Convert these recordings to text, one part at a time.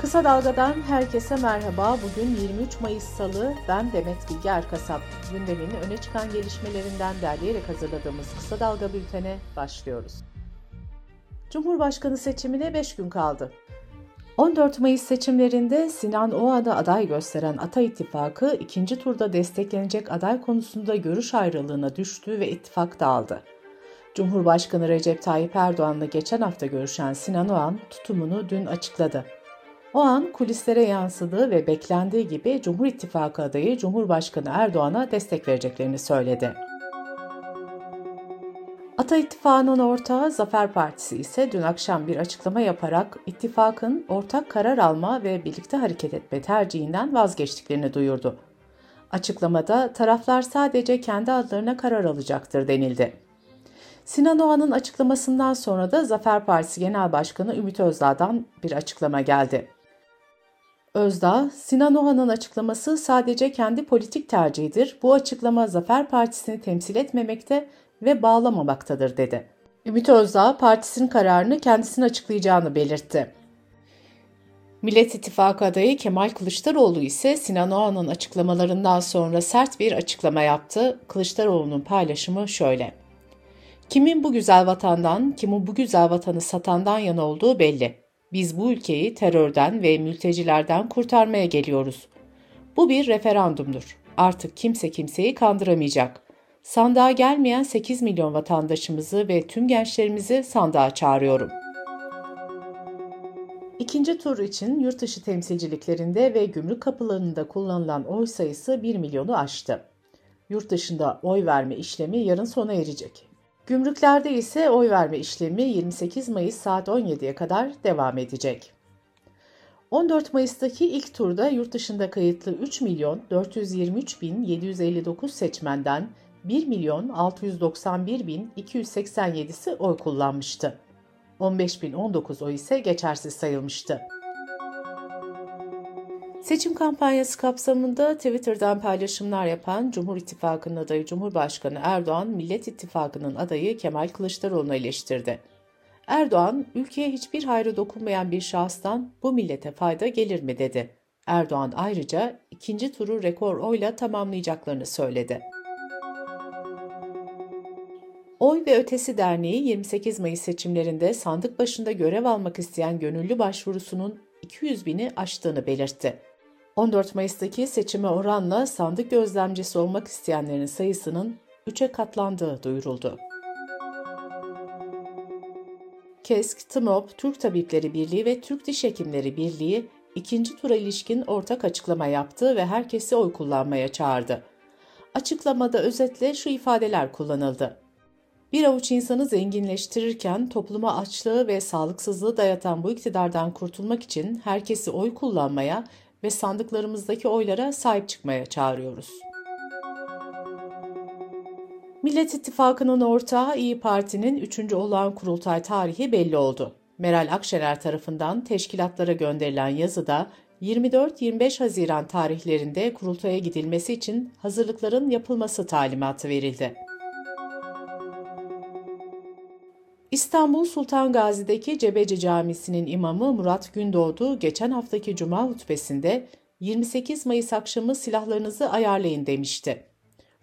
Kısa Dalga'dan herkese merhaba. Bugün 23 Mayıs Salı. Ben Demet Bilge Erkasap. Gündemin öne çıkan gelişmelerinden derleyerek hazırladığımız Kısa Dalga bültene başlıyoruz. Cumhurbaşkanı seçimine 5 gün kaldı. 14 Mayıs seçimlerinde Sinan Oğan'ı aday gösteren Ata İttifakı ikinci turda desteklenecek aday konusunda görüş ayrılığına düştü ve ittifak dağıldı. Cumhurbaşkanı Recep Tayyip Erdoğan'la geçen hafta görüşen Sinan Oğan tutumunu dün açıkladı. O an kulislere yansıdığı ve beklendiği gibi Cumhur İttifakı adayı Cumhurbaşkanı Erdoğan'a destek vereceklerini söyledi. Ata İttifakı'nın ortağı Zafer Partisi ise dün akşam bir açıklama yaparak ittifakın ortak karar alma ve birlikte hareket etme tercihinden vazgeçtiklerini duyurdu. Açıklamada taraflar sadece kendi adlarına karar alacaktır denildi. Sinan Oğan'ın açıklamasından sonra da Zafer Partisi Genel Başkanı Ümit Özdağ'dan bir açıklama geldi. Özdağ, Sinan Oğan'ın açıklaması sadece kendi politik tercihidir. Bu açıklama Zafer Partisi'ni temsil etmemekte ve bağlamamaktadır dedi. Ümit Özdağ partisinin kararını kendisinin açıklayacağını belirtti. Millet İttifakı adayı Kemal Kılıçdaroğlu ise Sinan Oğan'ın açıklamalarından sonra sert bir açıklama yaptı. Kılıçdaroğlu'nun paylaşımı şöyle. Kimin bu güzel vatandan, kimin bu güzel vatanı satandan yana olduğu belli. Biz bu ülkeyi terörden ve mültecilerden kurtarmaya geliyoruz. Bu bir referandumdur. Artık kimse kimseyi kandıramayacak. Sandığa gelmeyen 8 milyon vatandaşımızı ve tüm gençlerimizi sandığa çağırıyorum. İkinci tur için yurt dışı temsilciliklerinde ve gümrük kapılarında kullanılan oy sayısı 1 milyonu aştı. Yurt dışında oy verme işlemi yarın sona erecek. Gümrüklerde ise oy verme işlemi 28 Mayıs saat 17'ye kadar devam edecek. 14 Mayıs'taki ilk turda yurt dışında kayıtlı 3 milyon 423 bin 759 seçmenden 1 milyon 691 bin 287'si oy kullanmıştı. 15 bin 19 oy ise geçersiz sayılmıştı. Seçim kampanyası kapsamında Twitter'dan paylaşımlar yapan Cumhur İttifakı'nın adayı Cumhurbaşkanı Erdoğan, Millet İttifakı'nın adayı Kemal Kılıçdaroğlu'nu eleştirdi. Erdoğan, ülkeye hiçbir hayrı dokunmayan bir şahıstan bu millete fayda gelir mi dedi. Erdoğan ayrıca ikinci turu rekor oyla tamamlayacaklarını söyledi. Oy ve Ötesi Derneği 28 Mayıs seçimlerinde sandık başında görev almak isteyen gönüllü başvurusunun 200 bini aştığını belirtti. 14 Mayıs'taki seçime oranla sandık gözlemcisi olmak isteyenlerin sayısının 3'e katlandığı duyuruldu. KESK, TMOP, Türk Tabipleri Birliği ve Türk Diş Hekimleri Birliği ikinci tura ilişkin ortak açıklama yaptı ve herkesi oy kullanmaya çağırdı. Açıklamada özetle şu ifadeler kullanıldı. Bir avuç insanı zenginleştirirken topluma açlığı ve sağlıksızlığı dayatan bu iktidardan kurtulmak için herkesi oy kullanmaya ve sandıklarımızdaki oylara sahip çıkmaya çağırıyoruz. Millet İttifakı'nın ortağı İyi Parti'nin 3. olağan kurultay tarihi belli oldu. Meral Akşener tarafından teşkilatlara gönderilen yazıda 24-25 Haziran tarihlerinde kurultaya gidilmesi için hazırlıkların yapılması talimatı verildi. İstanbul Sultan Gazi'deki Cebeci Camisi'nin imamı Murat Gündoğdu geçen haftaki cuma hutbesinde 28 Mayıs akşamı silahlarınızı ayarlayın demişti.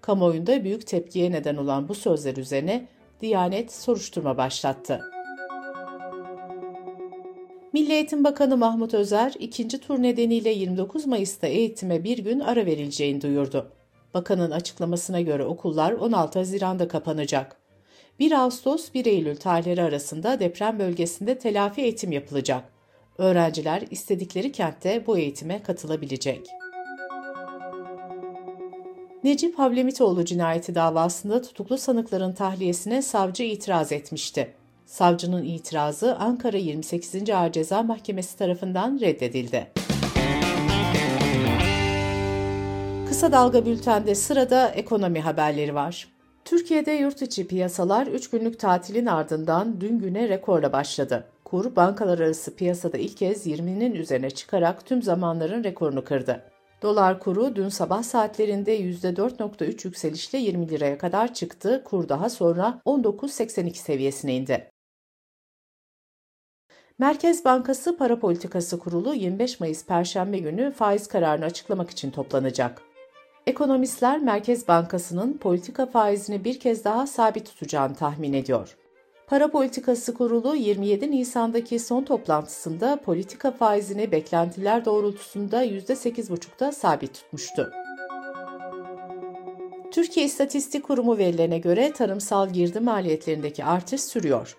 Kamuoyunda büyük tepkiye neden olan bu sözler üzerine Diyanet soruşturma başlattı. Milli Eğitim Bakanı Mahmut Özer, ikinci tur nedeniyle 29 Mayıs'ta eğitime bir gün ara verileceğini duyurdu. Bakanın açıklamasına göre okullar 16 Haziran'da kapanacak. 1 Ağustos 1 Eylül tarihleri arasında deprem bölgesinde telafi eğitim yapılacak. Öğrenciler istedikleri kentte bu eğitime katılabilecek. Necip Havlemitoğlu cinayeti davasında tutuklu sanıkların tahliyesine savcı itiraz etmişti. Savcının itirazı Ankara 28. Ağır Ceza Mahkemesi tarafından reddedildi. Kısa Dalga Bülten'de sırada ekonomi haberleri var. Türkiye'de yurt içi piyasalar 3 günlük tatilin ardından dün güne rekorla başladı. Kur, bankalar arası piyasada ilk kez 20'nin üzerine çıkarak tüm zamanların rekorunu kırdı. Dolar kuru dün sabah saatlerinde %4.3 yükselişle 20 liraya kadar çıktı. Kur daha sonra 19.82 seviyesine indi. Merkez Bankası Para Politikası Kurulu 25 Mayıs Perşembe günü faiz kararını açıklamak için toplanacak. Ekonomistler Merkez Bankası'nın politika faizini bir kez daha sabit tutacağını tahmin ediyor. Para Politikası Kurulu 27 Nisan'daki son toplantısında politika faizini beklentiler doğrultusunda %8,5'da sabit tutmuştu. Türkiye İstatistik Kurumu verilerine göre tarımsal girdi maliyetlerindeki artış sürüyor.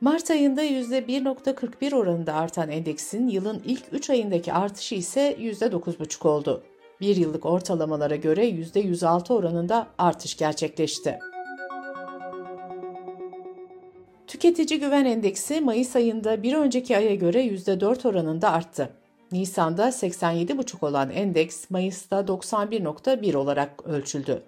Mart ayında %1.41 oranında artan endeksin yılın ilk 3 ayındaki artışı ise %9,5 oldu. Bir yıllık ortalamalara göre %106 oranında artış gerçekleşti. Tüketici Güven Endeksi Mayıs ayında bir önceki aya göre %4 oranında arttı. Nisan'da 87,5 olan endeks Mayıs'ta 91,1 olarak ölçüldü.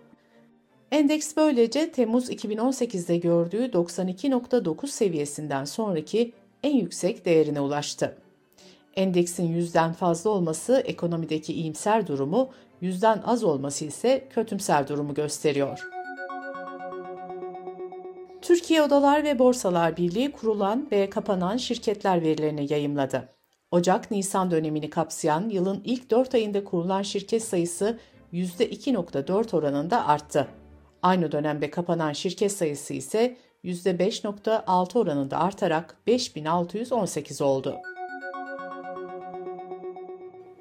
Endeks böylece Temmuz 2018'de gördüğü 92.9 seviyesinden sonraki en yüksek değerine ulaştı. Endeksin yüzden fazla olması ekonomideki iyimser durumu, yüzden az olması ise kötümser durumu gösteriyor. Türkiye Odalar ve Borsalar Birliği kurulan ve kapanan şirketler verilerini yayımladı. Ocak-Nisan dönemini kapsayan yılın ilk 4 ayında kurulan şirket sayısı %2.4 oranında arttı. Aynı dönemde kapanan şirket sayısı ise %5.6 oranında artarak 5618 oldu.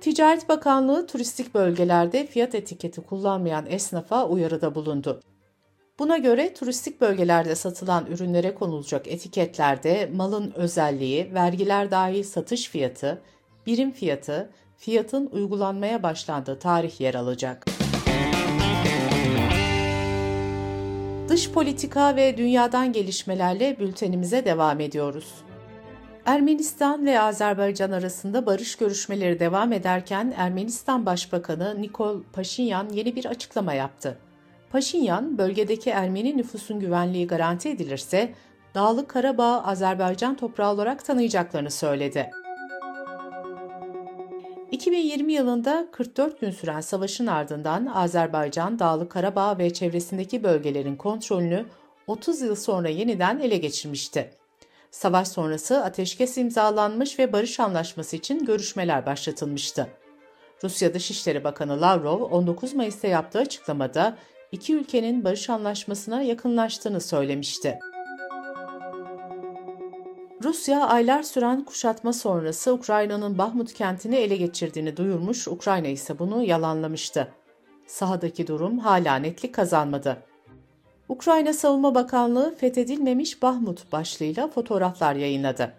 Ticaret Bakanlığı turistik bölgelerde fiyat etiketi kullanmayan esnafa uyarıda bulundu. Buna göre turistik bölgelerde satılan ürünlere konulacak etiketlerde malın özelliği, vergiler dahil satış fiyatı, birim fiyatı, fiyatın uygulanmaya başlandığı tarih yer alacak. Dış politika ve dünyadan gelişmelerle bültenimize devam ediyoruz. Ermenistan ve Azerbaycan arasında barış görüşmeleri devam ederken Ermenistan Başbakanı Nikol Paşinyan yeni bir açıklama yaptı. Paşinyan, bölgedeki Ermeni nüfusun güvenliği garanti edilirse Dağlık Karabağ Azerbaycan toprağı olarak tanıyacaklarını söyledi. 2020 yılında 44 gün süren savaşın ardından Azerbaycan, Dağlık Karabağ ve çevresindeki bölgelerin kontrolünü 30 yıl sonra yeniden ele geçirmişti. Savaş sonrası ateşkes imzalanmış ve barış anlaşması için görüşmeler başlatılmıştı. Rusya Dışişleri Bakanı Lavrov 19 Mayıs'ta yaptığı açıklamada iki ülkenin barış anlaşmasına yakınlaştığını söylemişti. Rusya aylar süren kuşatma sonrası Ukrayna'nın Bahmut kentini ele geçirdiğini duyurmuş, Ukrayna ise bunu yalanlamıştı. Sahadaki durum hala netlik kazanmadı. Ukrayna Savunma Bakanlığı fethedilmemiş Bahmut başlığıyla fotoğraflar yayınladı.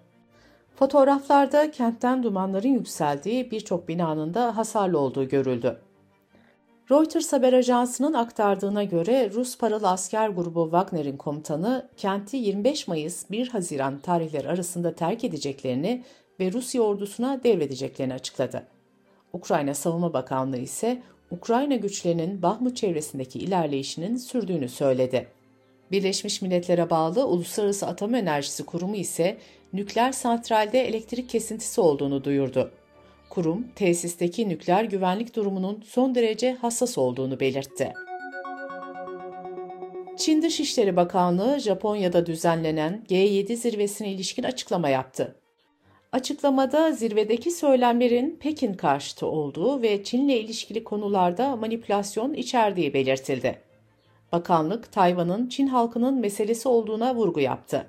Fotoğraflarda kentten dumanların yükseldiği birçok binanın da hasarlı olduğu görüldü. Reuters haber ajansının aktardığına göre Rus paralı asker grubu Wagner'in komutanı kenti 25 Mayıs 1 Haziran tarihleri arasında terk edeceklerini ve Rusya ordusuna devredeceklerini açıkladı. Ukrayna Savunma Bakanlığı ise Ukrayna güçlerinin Bahmut çevresindeki ilerleyişinin sürdüğünü söyledi. Birleşmiş Milletler'e bağlı Uluslararası Atom Enerjisi Kurumu ise nükleer santralde elektrik kesintisi olduğunu duyurdu. Kurum, tesisteki nükleer güvenlik durumunun son derece hassas olduğunu belirtti. Çin Dışişleri Bakanlığı Japonya'da düzenlenen G7 zirvesine ilişkin açıklama yaptı. Açıklamada zirvedeki söylemlerin Pekin karşıtı olduğu ve Çin'le ilişkili konularda manipülasyon içerdiği belirtildi. Bakanlık, Tayvan'ın Çin halkının meselesi olduğuna vurgu yaptı.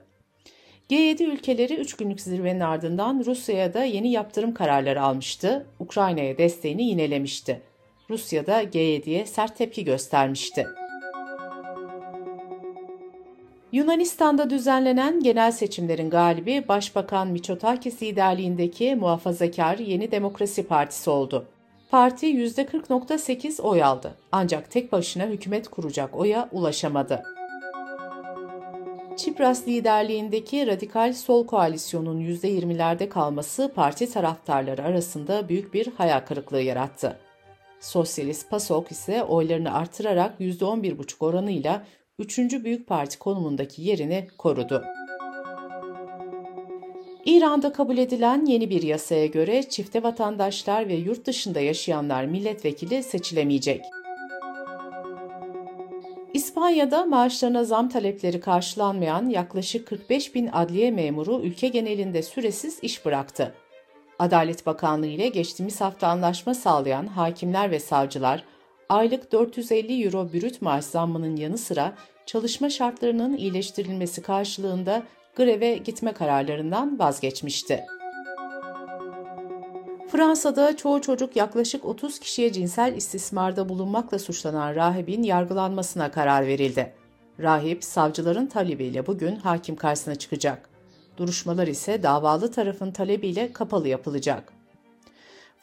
G7 ülkeleri 3 günlük zirvenin ardından Rusya'ya da yeni yaptırım kararları almıştı, Ukrayna'ya desteğini yinelemişti. Rusya da G7'ye sert tepki göstermişti. Yunanistan'da düzenlenen genel seçimlerin galibi Başbakan Mitsotakis liderliğindeki muhafazakar Yeni Demokrasi Partisi oldu. Parti %40.8 oy aldı ancak tek başına hükümet kuracak oya ulaşamadı. Çipras liderliğindeki Radikal Sol Koalisyon'un %20'lerde kalması parti taraftarları arasında büyük bir hayal kırıklığı yarattı. Sosyalist PASOK ise oylarını artırarak %11,5 oranıyla 3. büyük parti konumundaki yerini korudu. İran'da kabul edilen yeni bir yasaya göre çifte vatandaşlar ve yurt dışında yaşayanlar milletvekili seçilemeyecek. İspanya'da maaşlarına zam talepleri karşılanmayan yaklaşık 45 bin adliye memuru ülke genelinde süresiz iş bıraktı. Adalet Bakanlığı ile geçtiğimiz hafta anlaşma sağlayan hakimler ve savcılar, aylık 450 euro brüt maaş zammının yanı sıra çalışma şartlarının iyileştirilmesi karşılığında greve gitme kararlarından vazgeçmişti. Fransa'da çoğu çocuk yaklaşık 30 kişiye cinsel istismarda bulunmakla suçlanan rahibin yargılanmasına karar verildi. Rahip, savcıların talebiyle bugün hakim karşısına çıkacak. Duruşmalar ise davalı tarafın talebiyle kapalı yapılacak.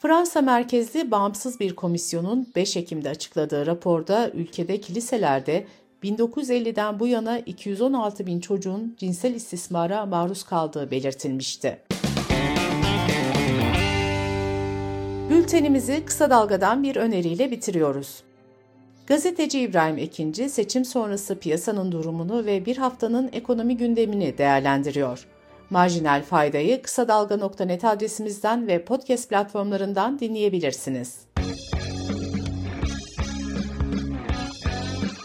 Fransa merkezli bağımsız bir komisyonun 5 Ekim'de açıkladığı raporda ülkede kiliselerde 1950'den bu yana 216 bin çocuğun cinsel istismara maruz kaldığı belirtilmişti. Bültenimizi kısa dalgadan bir öneriyle bitiriyoruz. Gazeteci İbrahim Ekinci seçim sonrası piyasanın durumunu ve bir haftanın ekonomi gündemini değerlendiriyor. Marjinal faydayı kısa dalga.net adresimizden ve podcast platformlarından dinleyebilirsiniz.